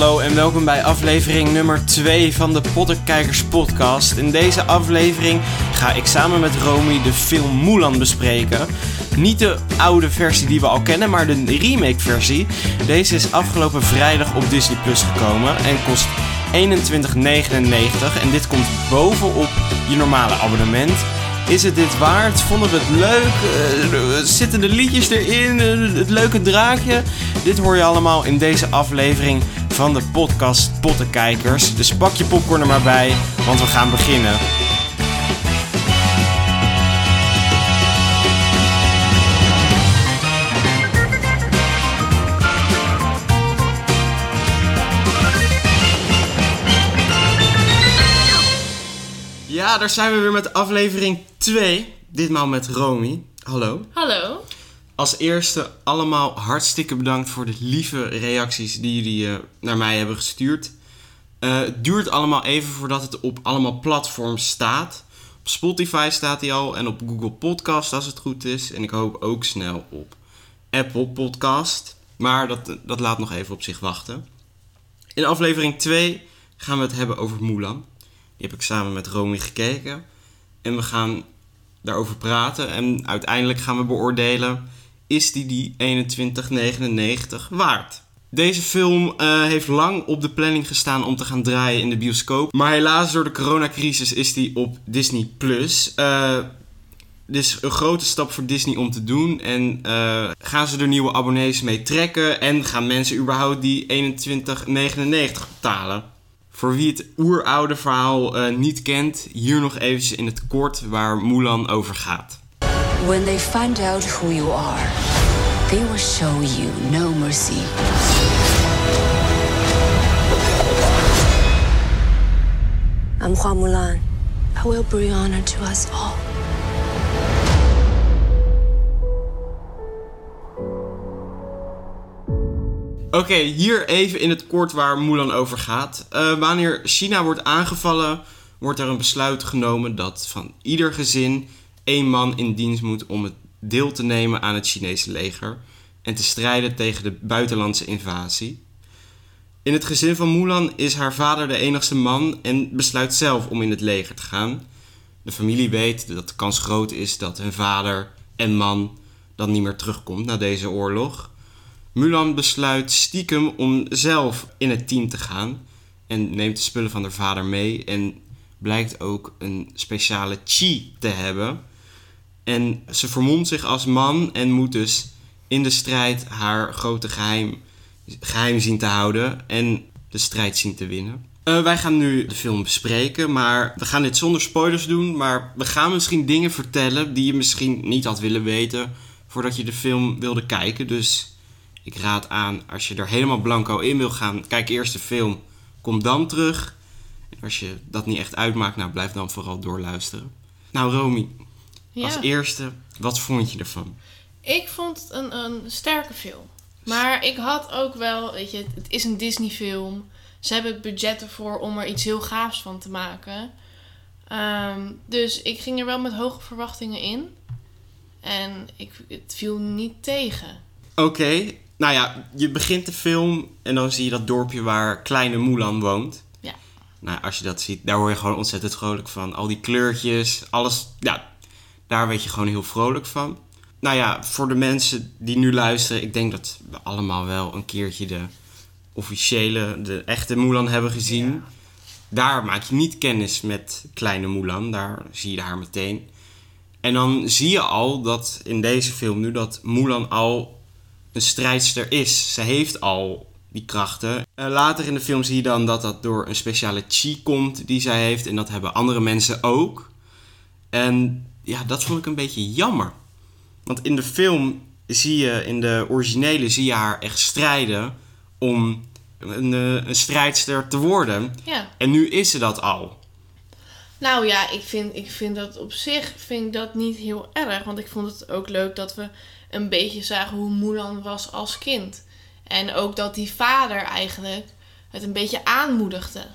hallo en welkom bij aflevering nummer 2 van de Pottenkijkers podcast. In deze aflevering ga ik samen met Romy de film Mulan bespreken. Niet de oude versie die we al kennen, maar de remake versie. Deze is afgelopen vrijdag op Disney Plus gekomen en kost 21,99 en dit komt bovenop je normale abonnement. Is het dit waard? Vonden we het leuk? Uh, zitten de liedjes erin? Uh, het leuke draakje? Dit hoor je allemaal in deze aflevering van de podcast Pottenkijkers. Dus pak je popcorn er maar bij, want we gaan beginnen. Ja, daar zijn we weer met aflevering 2. Ditmaal met Romy. Hallo. Hallo. Als eerste allemaal hartstikke bedankt voor de lieve reacties die jullie uh, naar mij hebben gestuurd. Uh, het duurt allemaal even voordat het op allemaal platforms staat. Op Spotify staat hij al en op Google Podcast als het goed is. En ik hoop ook snel op Apple Podcast. Maar dat, dat laat nog even op zich wachten. In aflevering 2 gaan we het hebben over Mulan. Die heb ik samen met Romy gekeken. En we gaan daarover praten. En uiteindelijk gaan we beoordelen: is die die 21,99 waard? Deze film uh, heeft lang op de planning gestaan om te gaan draaien in de bioscoop. Maar helaas door de coronacrisis is die op Disney Plus. Uh, is een grote stap voor Disney om te doen. En uh, gaan ze er nieuwe abonnees mee trekken? En gaan mensen überhaupt die 21,99 betalen? Voor wie het oeroude verhaal niet kent, hier nog even in het kort waar Mulan over gaat. When they find out who you are, they will show you no mercy. I'm Hua Mulan. I will bring honor to us all. Oké, okay, hier even in het kort waar Mulan over gaat. Uh, wanneer China wordt aangevallen, wordt er een besluit genomen dat van ieder gezin één man in dienst moet om het deel te nemen aan het Chinese leger en te strijden tegen de buitenlandse invasie. In het gezin van Mulan is haar vader de enigste man en besluit zelf om in het leger te gaan. De familie weet dat de kans groot is dat hun vader en man dan niet meer terugkomt na deze oorlog. Mulan besluit stiekem om zelf in het team te gaan en neemt de spullen van haar vader mee en blijkt ook een speciale chi te hebben. En ze vermomt zich als man en moet dus in de strijd haar grote geheim, geheim zien te houden en de strijd zien te winnen. Uh, wij gaan nu de film bespreken, maar we gaan dit zonder spoilers doen. Maar we gaan misschien dingen vertellen die je misschien niet had willen weten voordat je de film wilde kijken. Dus ik raad aan, als je er helemaal blanco in wil gaan, kijk eerst de film, kom dan terug. En als je dat niet echt uitmaakt, nou blijf dan vooral doorluisteren. Nou Romy, ja. als eerste, wat vond je ervan? Ik vond het een, een sterke film. Maar ik had ook wel, weet je, het is een Disney film. Ze hebben het budget ervoor om er iets heel gaafs van te maken. Um, dus ik ging er wel met hoge verwachtingen in. En ik, het viel niet tegen. Oké, okay. Nou ja, je begint de film en dan zie je dat dorpje waar kleine Mulan woont. Ja. Nou, als je dat ziet, daar word je gewoon ontzettend vrolijk van. Al die kleurtjes, alles. Ja, daar weet je gewoon heel vrolijk van. Nou ja, voor de mensen die nu luisteren, ik denk dat we allemaal wel een keertje de officiële, de echte Mulan hebben gezien. Ja. Daar maak je niet kennis met kleine Mulan, daar zie je haar meteen. En dan zie je al dat in deze film nu dat Mulan al een strijdster is. Ze heeft al die krachten. Uh, later in de film zie je dan dat dat door een speciale chi komt die zij heeft. En dat hebben andere mensen ook. En ja, dat vond ik een beetje jammer. Want in de film zie je, in de originele, zie je haar echt strijden om een, eh, een strijdster te worden. Ja. En nu is ze dat al. Nou ja, ik vind, ik vind dat op zich vind ik dat niet heel erg. Want ik vond het ook leuk dat we een beetje zagen hoe Mulan was als kind. En ook dat die vader eigenlijk het een beetje aanmoedigde.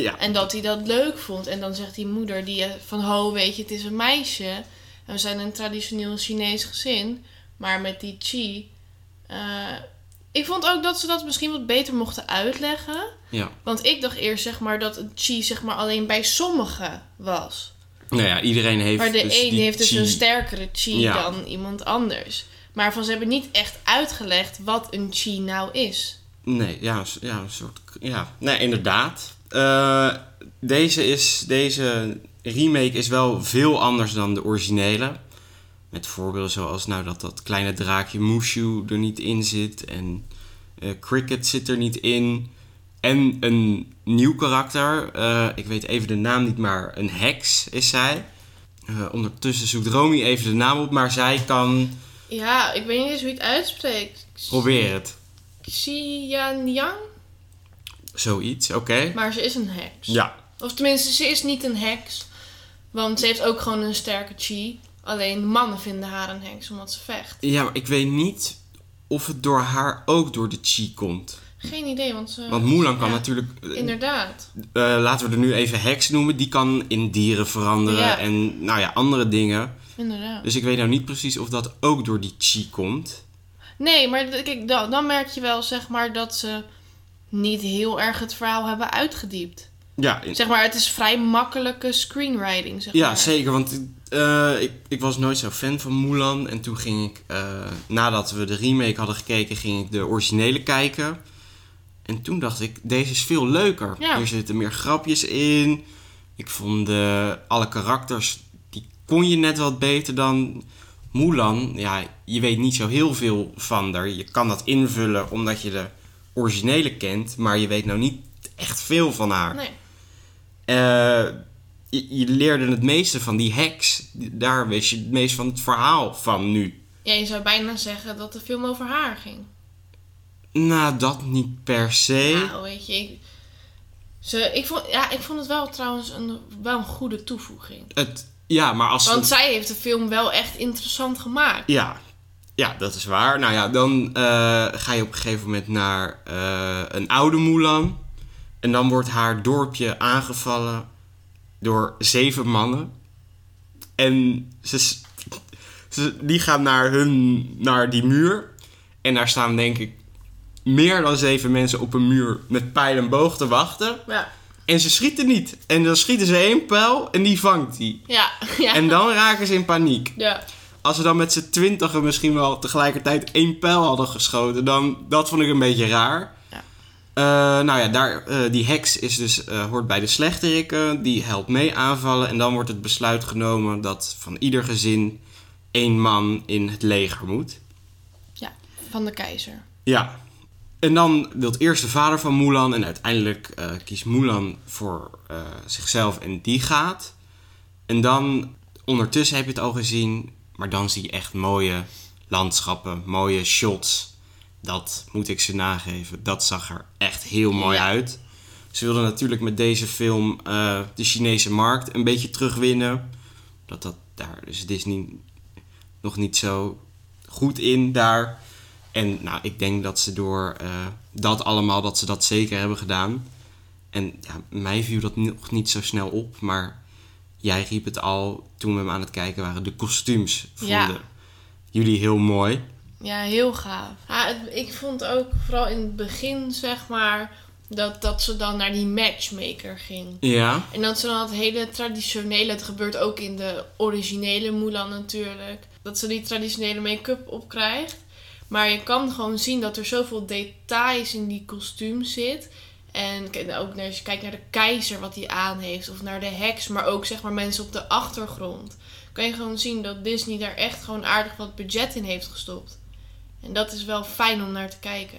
Ja. En dat hij dat leuk vond. En dan zegt die moeder die van ho, weet je, het is een meisje. En we zijn een traditioneel Chinees gezin. Maar met die chi uh, Ik vond ook dat ze dat misschien wat beter mochten uitleggen. Ja. Want ik dacht eerst zeg maar dat een chi zeg maar alleen bij sommigen was. Nou ja, iedereen heeft Maar de dus een heeft dus chi. een sterkere chi Ja. dan iemand anders. Maar van ze hebben niet echt uitgelegd wat een chi nou is. Nee, ja, ja, een soort... Ja, nee, inderdaad. Eh, deze, is, deze remake is wel veel anders dan de originele. Met voorbeelden zoals nou, dat dat kleine draakje Mushu er niet in zit. En eh, Cricket zit er niet in. En een nieuw karakter. eh, ik weet even de naam niet, maar een heks is zij. Ondertussen zoekt Romy even de naam op, maar zij kan... Ja, ik weet niet eens hoe je het uitspreekt. Probeer het. Xianyang? Zoiets, oké. Maar ze is een heks. Ja, Of tenminste, ze is niet een heks. Want ze heeft ook gewoon een sterke chi. Alleen mannen vinden haar een heks omdat ze vecht. Ja, maar ik weet niet of het door haar ook door de chi komt. Geen idee, want ze... Want Mulan kan Ja, natuurlijk... eh, Inderdaad. eh, laten we er nu even heks noemen. Die kan in dieren veranderen Ja. en nou ja, andere dingen. Inderdaad. Dus ik weet nou niet precies of dat ook door die chi komt. Nee, maar kijk, dan, dan merk je wel zeg maar dat ze niet heel erg het verhaal hebben uitgediept. Ja, in- Zeg maar, het is vrij makkelijke screenwriting, zeg ja maar. zeker. Want eh, ik, ik was nooit zo fan van Mulan. En toen ging ik, eh, nadat we de remake hadden gekeken, ging ik de originele kijken. En toen dacht ik, deze is veel leuker. Ja. Er zitten meer grapjes in. Ik vond alle karakters, die kon je net wat beter dan Mulan. Ja, je weet niet zo heel veel van haar. Je kan dat invullen omdat je de originele kent. Maar je weet nou niet echt veel van haar. Nee. Eh, je, je leerde het meeste van die heks. Daar wist je het meest van het verhaal van nu. Ja, je zou bijna zeggen dat de film over haar ging. Nou, dat niet per se. Nou, weet je, ik, ze, ik, vond, ja, ik vond het wel trouwens een, wel een goede toevoeging. Het, ja, maar als... Want zij heeft de film wel echt interessant gemaakt. Ja, ja, dat is waar. Nou ja, dan eh, ga je op een gegeven moment naar eh, een oude Mulan. En dan wordt haar dorpje aangevallen door zeven mannen. En ze, ze, die gaan naar, hun, naar die muur. En daar staan denk ik meer dan zeven mensen op een muur met pijl en boog te wachten. Ja, En ze schieten niet. En dan schieten ze één pijl en die vangt die. ja, ja. En dan raken ze in paniek ja. Als ze dan met z'n twintigen misschien wel tegelijkertijd één pijl hadden geschoten, dan dat vond ik een beetje raar. Ja. Eh, nou ja, daar, eh, die heks is dus, eh, hoort bij de slechterikken. Die helpt mee aanvallen. En dan wordt het besluit genomen dat van ieder gezin één man in het leger moet. ja, van de keizer. Ja. En dan wil eerst de vader van Mulan. En uiteindelijk kiest Mulan voor zichzelf en die gaat. En dan, ondertussen heb je het al gezien. Maar dan zie je echt mooie landschappen, mooie shots. Dat moet ik ze nageven. Dat zag er echt heel mooi Ja. uit. Ze wilden natuurlijk met deze film eh, de Chinese markt een beetje terugwinnen. Dat dat daar is Disney nog niet zo goed in daar. En nou, ik denk dat ze door eh, dat allemaal, dat ze dat zeker hebben gedaan. En ja, mij viel dat nog niet zo snel op, maar jij riep het al toen we hem aan het kijken waren. De kostuums vonden Ja. jullie heel mooi. Ja, heel gaaf. Ja, het- ik vond ook vooral in het begin, zeg maar, dat, dat ze dan naar die matchmaker ging. Ja, En dat ze dan het hele traditionele, het gebeurt ook in de originele Mulan natuurlijk, dat ze die traditionele make-up opkrijgt. Maar je kan gewoon zien dat er zoveel details in die kostuum zit. En nou, ook als je kijkt naar de keizer wat hij aan heeft, of naar de heks, maar ook zeg maar mensen op de achtergrond. Kan je gewoon zien dat Disney daar echt gewoon aardig wat budget in heeft gestopt. En dat is wel fijn om naar te kijken.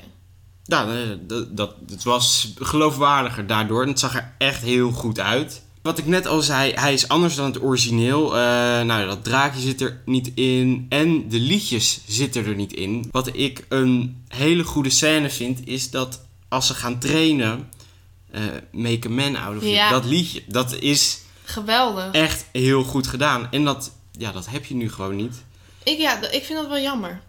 ja dat, dat, het was geloofwaardiger daardoor. En het zag er echt heel goed uit. Wat ik net al zei, hij is anders dan het origineel. Eh, nou, dat draakje zit er niet in. En de liedjes zitten er niet in. Wat ik een hele goede scène vind, is dat als ze gaan trainen... eh, Make a Man Out of You. Ja. Dat liedje, dat is Geweldig. echt heel goed gedaan. En dat, ja, dat heb je nu gewoon niet. Ik, ja, ik vind dat wel jammer.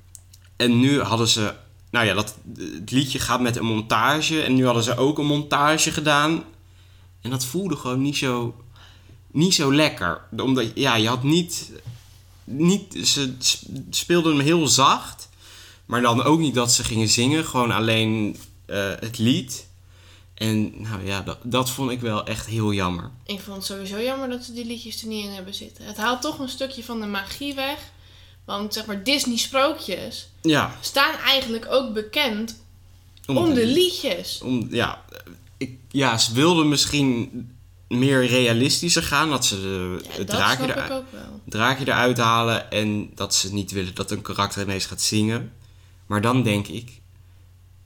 En nu hadden ze... Nou ja, dat, het liedje gaat met een montage. En nu hadden ze ook een montage gedaan. En dat voelde gewoon niet zo, niet zo lekker. Omdat, ja, je had niet... niet ze speelden hem heel zacht. Maar dan ook niet dat ze gingen zingen, gewoon alleen eh, het lied. En nou ja, dat, dat vond ik wel echt heel jammer. Ik vond het sowieso jammer dat ze die liedjes er niet in hebben zitten. Het haalt toch een stukje van de magie weg. Want zeg maar, Disney-sprookjes Ja, staan eigenlijk ook bekend om de liedjes. om, ja, ik, ja, ze wilden misschien meer realistischer gaan. Dat ze de, Ja, het dat draakje, draakje eruit halen. En dat ze niet willen dat een karakter ineens gaat zingen. Maar dan denk ik,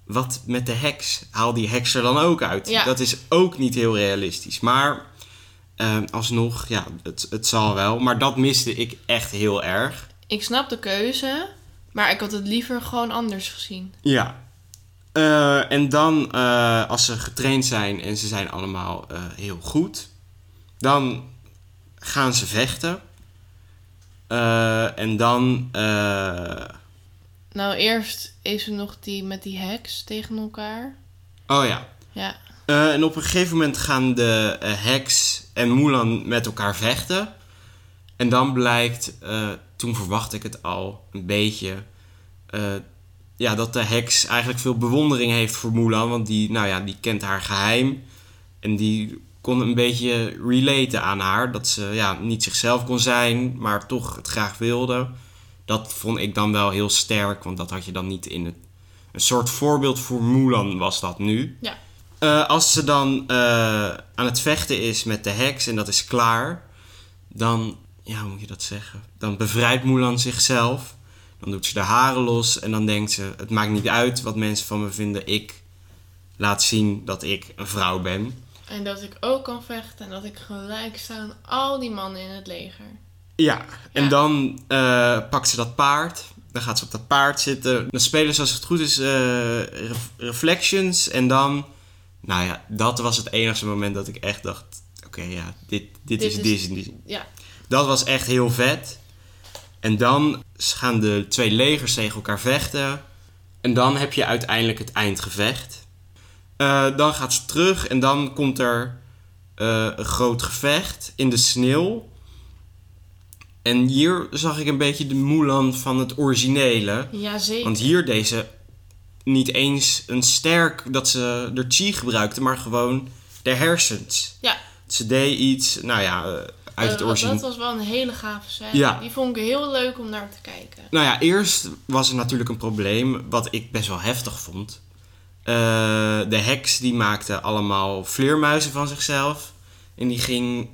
wat met de heks? Haal die heks er dan ook uit. Ja. Dat is ook niet heel realistisch. Maar eh, alsnog, ja, het, het zal wel. Maar dat miste ik echt heel erg. Ik snap de keuze, maar ik had het liever gewoon anders gezien. Ja. Eh, en dan, eh, als ze getraind zijn en ze zijn allemaal eh, heel goed, dan gaan ze vechten. En dan, Nou, eerst is er nog die met die heks tegen elkaar. oh ja. Ja, Eh, en op een gegeven moment gaan de eh, heks en Mulan met elkaar vechten. En dan blijkt, eh, toen verwacht ik het al een beetje, eh, ja, dat de heks eigenlijk veel bewondering heeft voor Mulan. Want die, nou ja, die kent haar geheim. En die kon een beetje relaten aan haar. Dat ze ja, niet zichzelf kon zijn, maar toch het graag wilde. Dat vond ik dan wel heel sterk, want dat had je dan niet in het... Een soort voorbeeld voor Mulan was dat nu. ja. Eh, als ze dan eh, aan het vechten is met de heks en dat is klaar, dan, ja, hoe moet je dat zeggen? Dan bevrijdt Mulan zichzelf. Dan doet ze de haren los en dan denkt ze: Het maakt niet uit wat mensen van me vinden. Ik laat zien dat ik een vrouw ben. En dat ik ook kan vechten en dat ik gelijk sta aan al die mannen in het leger. Ja, en Ja. dan eh, pakt ze dat paard. Dan gaat ze op dat paard zitten. Dan spelen ze als het goed is eh, ref- Reflections. En dan, nou ja, dat was het enige moment dat ik echt dacht... Oké, ja, dit, dit, Dit is is- Disney. Ja, Dat was echt heel vet. En dan gaan de twee legers tegen elkaar vechten. En dan heb je uiteindelijk het eindgevecht. Eh, dan gaat ze terug en dan komt er een groot gevecht in de sneeuw. En hier zag ik een beetje de Mulan van het originele. ja zeker. Want hier deze niet eens een sterk dat ze de chi gebruikte, maar gewoon de hersens. Ja. Ze deed iets, nou ja, eh, uit het Eh, origineel. Dat was wel een hele gave scène. Ja. Die vond ik heel leuk om naar te kijken. Nou ja, eerst was er natuurlijk een probleem, wat ik best wel heftig vond. Eh, de heks die maakte allemaal vleermuizen van zichzelf. En die ging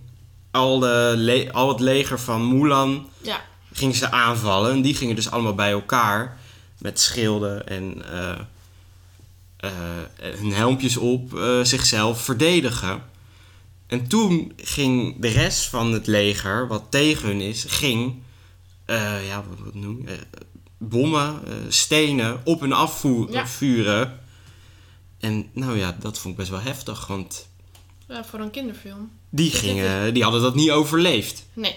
al, de al het leger van Mulan Ja, ging ze aanvallen. En die gingen dus allemaal bij elkaar met schilden en eh, eh, hun helmpjes op eh, zichzelf verdedigen. En toen ging de rest van het leger, wat tegen hun is, ging ja, wat, wat noem je, eh, bommen, stenen op hun afvuren. Ja. vuren. En nou ja, dat vond ik best wel heftig, want ja, voor een kinderfilm. die, gingen, die hadden dat niet overleefd. Nee.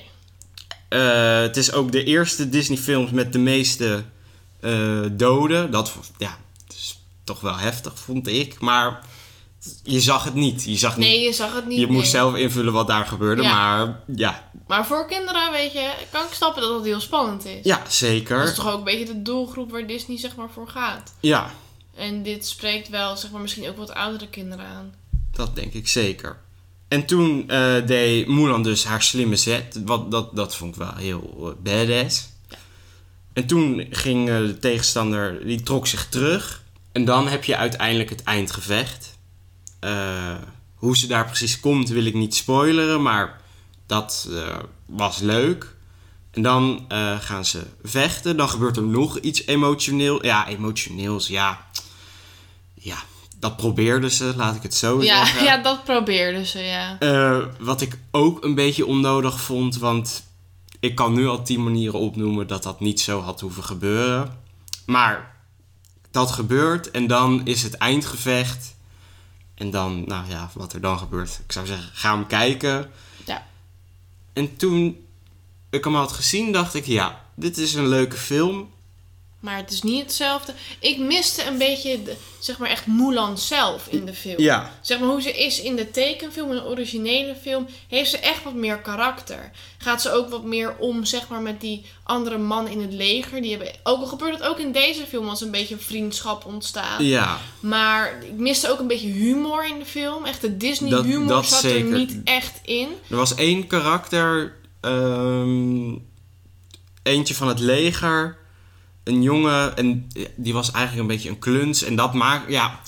Eh, het is ook de eerste Disney-films met de meeste eh, doden. Dat ja, het is toch wel heftig, vond ik. Maar je zag het niet. Je, zag Nee, niet, je zag het niet. je moest zelf invullen wat daar gebeurde. Ja. Maar ja, Maar voor kinderen, weet je, kan ik snappen dat dat heel spannend is. ja, Dat is zeker. toch ook een beetje de doelgroep waar Disney zeg maar voor gaat. Ja, En dit spreekt wel, zeg maar, misschien ook wat oudere kinderen aan. Dat denk ik zeker. En toen eh, deed Mulan dus haar slimme zet. Wat, dat, dat vond ik wel heel eh, badass. En toen ging eh, de tegenstander, die trok zich terug. En dan heb je uiteindelijk het eindgevecht. Eh, hoe ze daar precies komt wil ik niet spoileren, maar dat was leuk. En dan gaan ze vechten. Dan gebeurt er nog iets emotioneel. Ja, emotioneels, ja. Dat probeerden ze, laat ik het zo Ja, zeggen. ja, dat probeerden ze, ja. Eh, wat ik ook een beetje onnodig vond, want ik kan nu al tien manieren opnoemen dat dat niet zo had hoeven gebeuren. Maar dat gebeurt en dan is het eindgevecht. En dan, nou ja, wat er dan gebeurt. Ik zou zeggen, ga hem kijken. Ja. En toen ik hem had gezien, dacht ik, ja, dit is een leuke film. Maar het is niet hetzelfde. Ik miste een beetje, de, zeg maar echt Mulan zelf in de film. Ja, Zeg maar hoe ze is in de tekenfilm, in de originele film, heeft ze echt wat meer karakter. Gaat ze ook wat meer om, zeg maar, met die andere man in het leger. Die hebben, ook al gebeurt het ook in deze film, als een beetje een vriendschap ontstaat. ja. Maar ik miste ook een beetje humor in de film. Echt de Disney Dat- humor dat zat zeker. er niet echt in. Er was één karakter, ehm, eentje van het leger, een jongen, en die was eigenlijk een beetje een kluns. En dat maakt, ja,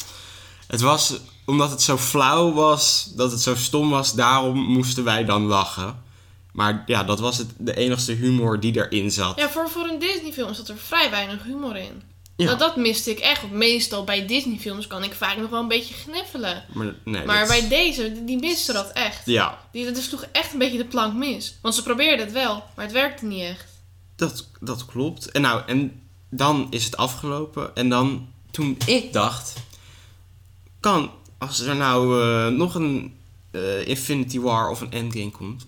het was, omdat het zo flauw was, dat het zo stom was, daarom moesten wij dan lachen. Maar ja, dat was het, de enigste humor die erin zat. Ja, voor, voor een Disney film zat er vrij weinig humor in. Ja. Dat, dat miste ik echt. Meestal bij Disney films kan ik vaak nog wel een beetje gniffelen. Maar, nee, Maar dat- bij deze, die- miste dat echt. Ja, Die, dat sloeg echt een beetje de plank mis. Want ze probeerden het wel, maar het werkte niet echt. Dat, dat klopt. En nou, en dan is het afgelopen. En dan, toen ik dacht, kan, als er nou eh, nog een eh, Infinity War of een Endgame komt,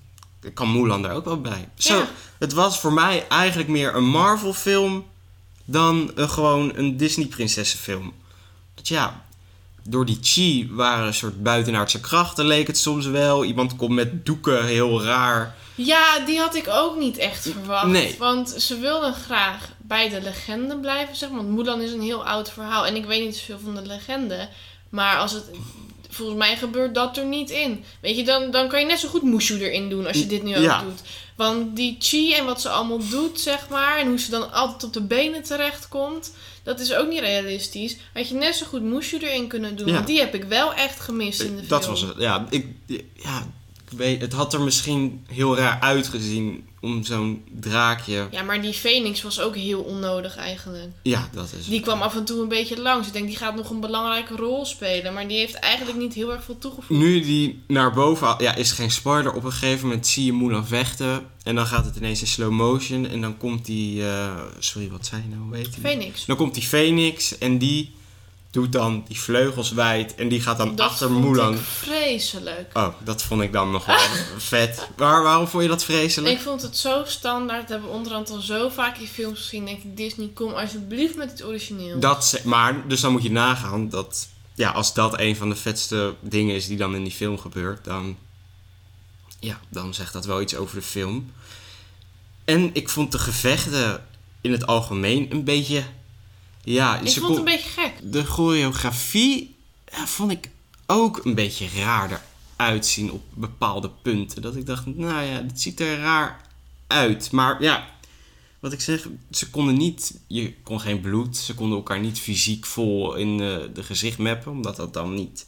kan Mulan daar ook wel bij. Zo, Ja. het was voor mij eigenlijk meer een Marvel film dan een, gewoon een Disney prinsessenfilm. Dat ja, door die chi waren een soort buitenaardse krachten, leek het soms wel. Iemand komt met doeken, heel raar. Ja, die had ik ook niet echt verwacht. Nee. Want ze wilden graag bij de legende blijven, zeg maar. Want Mulan is een heel oud verhaal. En ik weet niet zoveel van de legende. Maar als het... Volgens mij gebeurt dat er niet in. Weet je, dan, dan kan je net zo goed Mushu erin doen als je dit nu ook Ja. doet. Want die chi en wat ze allemaal doet, zeg maar... En hoe ze dan altijd op de benen terechtkomt... Dat is ook niet realistisch. Had je net zo goed Mushu erin kunnen doen. Ja. Want die heb ik wel echt gemist in de Dat film. was het. Ja, ik, ja, weet, het had er misschien heel raar uitgezien om zo'n draakje. Ja, maar die Phoenix was ook heel onnodig eigenlijk. Ja, dat is Die kwam af en toe een beetje langs. Ik denk, die gaat nog een belangrijke rol spelen. Maar die heeft eigenlijk niet heel erg veel toegevoegd. Nu die naar boven, ja, is geen spoiler. Op een gegeven moment zie je Mulan vechten. En dan gaat het ineens in slow motion. En dan komt die, eh, sorry, wat zei je nou? Die? Phoenix. Dan komt die Phoenix en die doet dan die vleugels wijd. En die gaat dan Dat achter vond Mulan. ik vreselijk. Oh, dat vond ik dan nog wel vet. Waar, waarom vond je dat vreselijk? Ik vond het zo standaard. Dat hebben we onderhand al zo vaak in films gezien. Denk ik, Disney, kom alsjeblieft met het origineel. Dat, maar, dus dan moet je nagaan dat, ja, als dat een van de vetste dingen is die dan in die film gebeurt, dan, ja, dan zegt dat wel iets over de film. En ik vond de gevechten in het algemeen een beetje, ja, ik vond het een beetje gek. De choreografie ja, vond ik ook een beetje raar eruit zien op bepaalde punten. Dat ik dacht, nou ja, dit ziet er raar uit. Maar ja, wat ik zeg, ze konden niet, je kon geen bloed, ze konden elkaar niet fysiek vol in eh, de gezicht mappen, omdat dat dan niet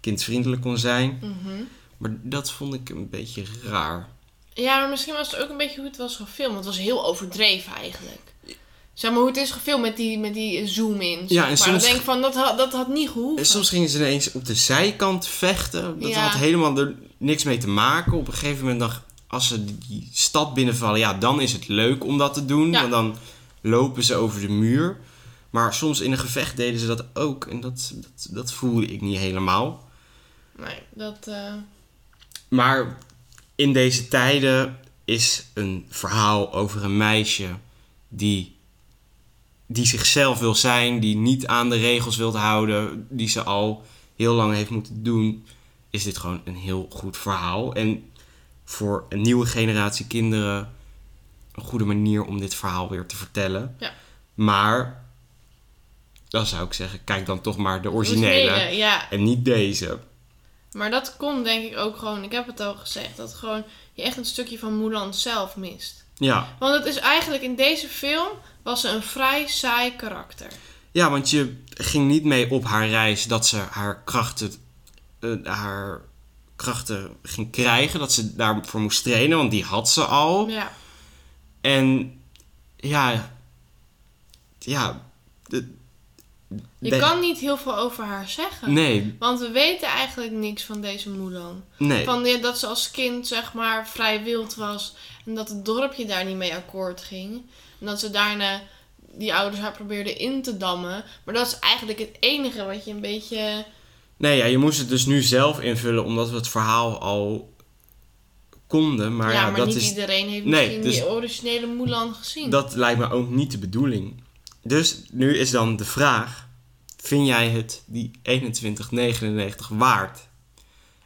kindvriendelijk kon zijn. Mhm. Maar dat vond ik een beetje raar. Ja, maar misschien was het ook een beetje hoe het was gefilmd. Het was heel overdreven eigenlijk. Zeg maar hoe het is gefilmd met die, met die zoom-ins. Ja, en maar soms- dan denk ik van, dat had, dat had niet gehoeven. En soms gingen ze ineens op de zijkant vechten. Dat Ja. had helemaal er niks mee te maken. Op een gegeven moment, dan, als ze die- stad binnenvallen, ja, dan is het leuk om dat te doen. Ja. Want dan lopen ze over de muur. Maar soms in een gevecht deden ze dat ook. En dat, dat, dat voelde ik niet helemaal. Nee, dat... eh, Maar in deze tijden is een verhaal over een meisje die, die zichzelf wil zijn, die niet aan de regels wil houden, die ze al heel lang heeft moeten doen, is dit gewoon een heel goed verhaal. En voor een nieuwe generatie kinderen een goede manier om dit verhaal weer te vertellen. Ja. Maar dan zou ik zeggen, kijk dan toch maar de originele. originele, ja. En niet deze. Maar dat komt denk ik ook gewoon, ik heb het al gezegd, dat gewoon je echt een stukje van Mulan zelf mist. Ja, Want het is eigenlijk in deze film was ze een vrij saai karakter. Ja, want je ging niet mee op haar reis dat ze haar krachten, eh, haar krachten ging krijgen. Dat ze daarvoor moest trainen, want die had ze al. Ja. En ja, ja. de- Je de- kan niet heel veel over haar zeggen. Nee, Want we weten eigenlijk niks van deze Mulan. nee. Van ja, dat ze als kind zeg maar vrij wild was. En dat het dorpje daar niet mee akkoord ging. En dat ze daarna die ouders haar probeerden in te dammen. Maar dat is eigenlijk het enige wat je een beetje... Nee, ja, je moest het dus nu zelf invullen, omdat we het verhaal al konden. Maar ja, ja, maar dat niet is iedereen heeft Nee, misschien dus- die originele Mulan gezien. Dat lijkt me ook niet de bedoeling. Dus nu is dan de vraag: vind jij het die 21,99 waard?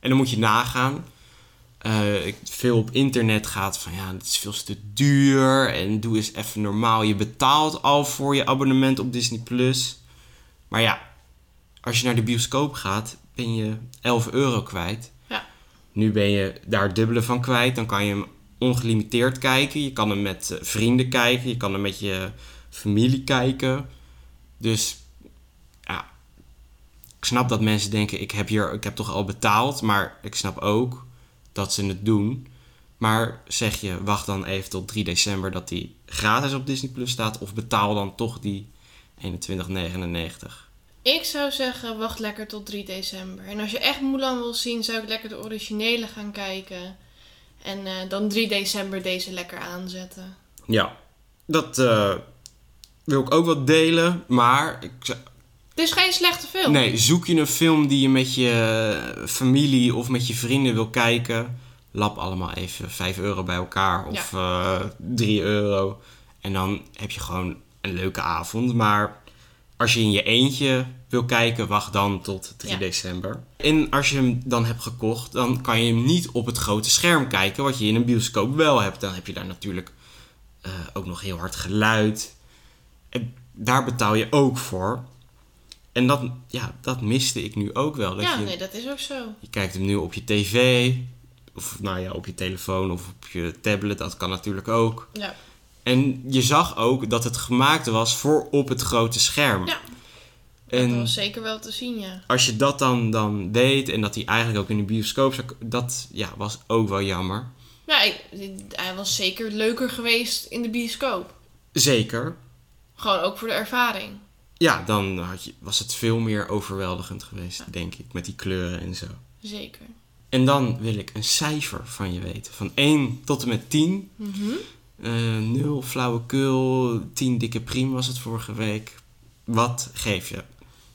En dan moet je nagaan. eh, ik- veel op internet gaat van ja, het is veel te duur. En doe eens even normaal. Je betaalt al voor je abonnement op Disney Plus. Maar ja, als je naar de bioscoop gaat, ben je 11 euro kwijt. Ja. Nu ben je daar het dubbele van kwijt. Dan kan je hem ongelimiteerd kijken. Je kan hem met eh, vrienden kijken. Je kan hem met je familie kijken. Dus snap dat mensen denken: ik heb, hier, ik heb toch al betaald. Maar ik snap ook dat ze het doen. Maar zeg je, wacht dan even tot 3 december dat die gratis op Disney Plus staat. Of betaal dan toch die 21,99. Ik zou zeggen, wacht lekker tot 3 december. En als je echt Mulan wil zien, zou ik lekker de originele gaan kijken. En eh, dan 3 december deze lekker aanzetten. Ja, dat eh, wil ik ook wel delen. Maar ik, zou- Het is geen slechte film. nee, zoek je een film die je met je familie of met je vrienden wil kijken. Lap allemaal even 5 euro bij elkaar of eh 3 euro. En dan heb je gewoon een leuke avond. Maar als je in je eentje wil kijken, wacht dan tot 3 Ja. december. En als je hem dan hebt gekocht, dan kan je hem niet op het grote scherm kijken, wat je in een bioscoop wel hebt. Dan heb je daar natuurlijk eh, ook nog heel hard geluid. En daar betaal je ook voor. En dat, ja, dat miste ik nu ook wel. Dat Ja, je, nee, dat is ook zo. je kijkt hem nu op je tv, of nou ja, op je telefoon of op je tablet, dat kan natuurlijk ook. Ja. En je zag ook dat het gemaakt was voor op het grote scherm. Ja. Dat en was zeker wel te zien, ja. als je dat dan, dan deed en dat hij eigenlijk ook in de bioscoop zou... Dat ja, was ook wel jammer. Ja, hij was zeker leuker geweest in de bioscoop. Zeker. Gewoon ook voor de ervaring. Ja, dan had je, was het veel meer overweldigend geweest, denk ik. Met die kleuren en zo. Zeker. En dan wil ik een cijfer van je weten. Van 1 tot en met 10. Mhm. Eh 0 flauwekul, 10 dikke priem was het vorige week. Wat geef je?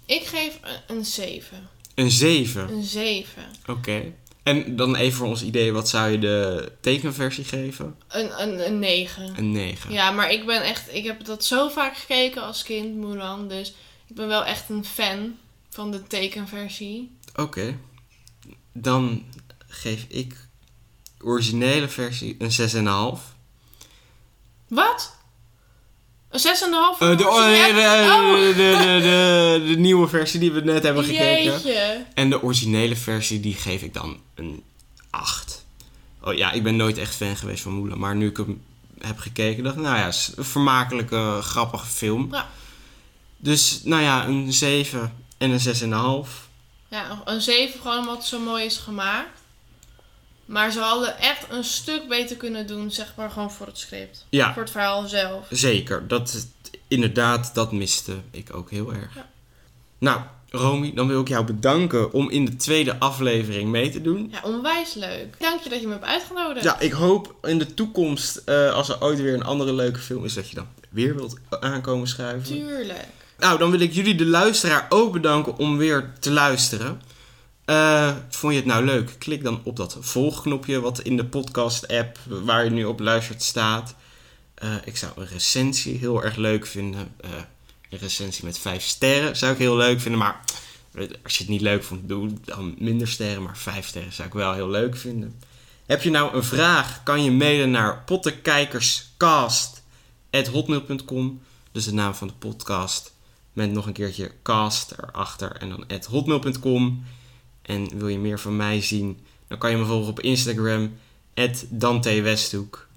Ik geef een, een 7. Een 7. Een 7. Oké. En dan even voor ons idee, wat zou je de tekenversie geven? Een, een, een 9. Een 9. Ja, maar ik ben echt... Ik heb dat zo vaak gekeken als kind, Mulan. Dus ik ben wel echt een fan van de tekenversie. Oké. Dan geef ik de originele versie een 6,5. Wat? Een 6,5 voor Eh, de, de, Oh. de, de, de, de nieuwe versie die we net hebben gekeken. Jeetje. En de originele versie, die geef ik dan een 8. Oh ja, ik ben nooit echt fan geweest van Mulan. Maar nu ik hem heb gekeken, dacht ik, nou ja, is een vermakelijke, grappige film. Ja. Dus, nou ja, een 7 en een 6,5. Ja, een 7 gewoon omdat het zo mooi is gemaakt. Maar ze hadden echt een stuk beter kunnen doen, zeg maar, gewoon voor het script. Ja, Voor het verhaal zelf. zeker. Dat, inderdaad, dat miste ik ook heel erg. Ja. Nou, Romy, dan wil ik jou bedanken om in de tweede aflevering mee te doen. Ja, onwijs leuk. Dank je dat je me hebt uitgenodigd. Ja, ik hoop in de toekomst, eh, als er ooit weer een andere leuke film is, dat je dan weer wilt aankomen schuiven. Tuurlijk. Nou, dan wil ik jullie, de luisteraar, ook bedanken om weer te luisteren. Eh, vond je het nou leuk? Klik dan op dat volgknopje wat in de podcast-app waar je nu op luistert staat. Eh, ik zou een recensie heel erg leuk vinden. Eh, een recensie met vijf sterren zou ik heel leuk vinden. Maar als je het niet leuk vond, doe dan minder sterren. Maar vijf sterren zou ik wel heel leuk vinden. Heb je nou een vraag, kan je mailen naar potterkijkerscast.hotmail.com. Dus de naam van de podcast. Met nog een keertje cast erachter en dan at hotmail.com. En wil je meer van mij zien, dan kan je me volgen op Instagram, Dante Westhoek.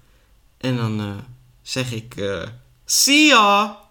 En dan eh, zeg ik, eh see ya!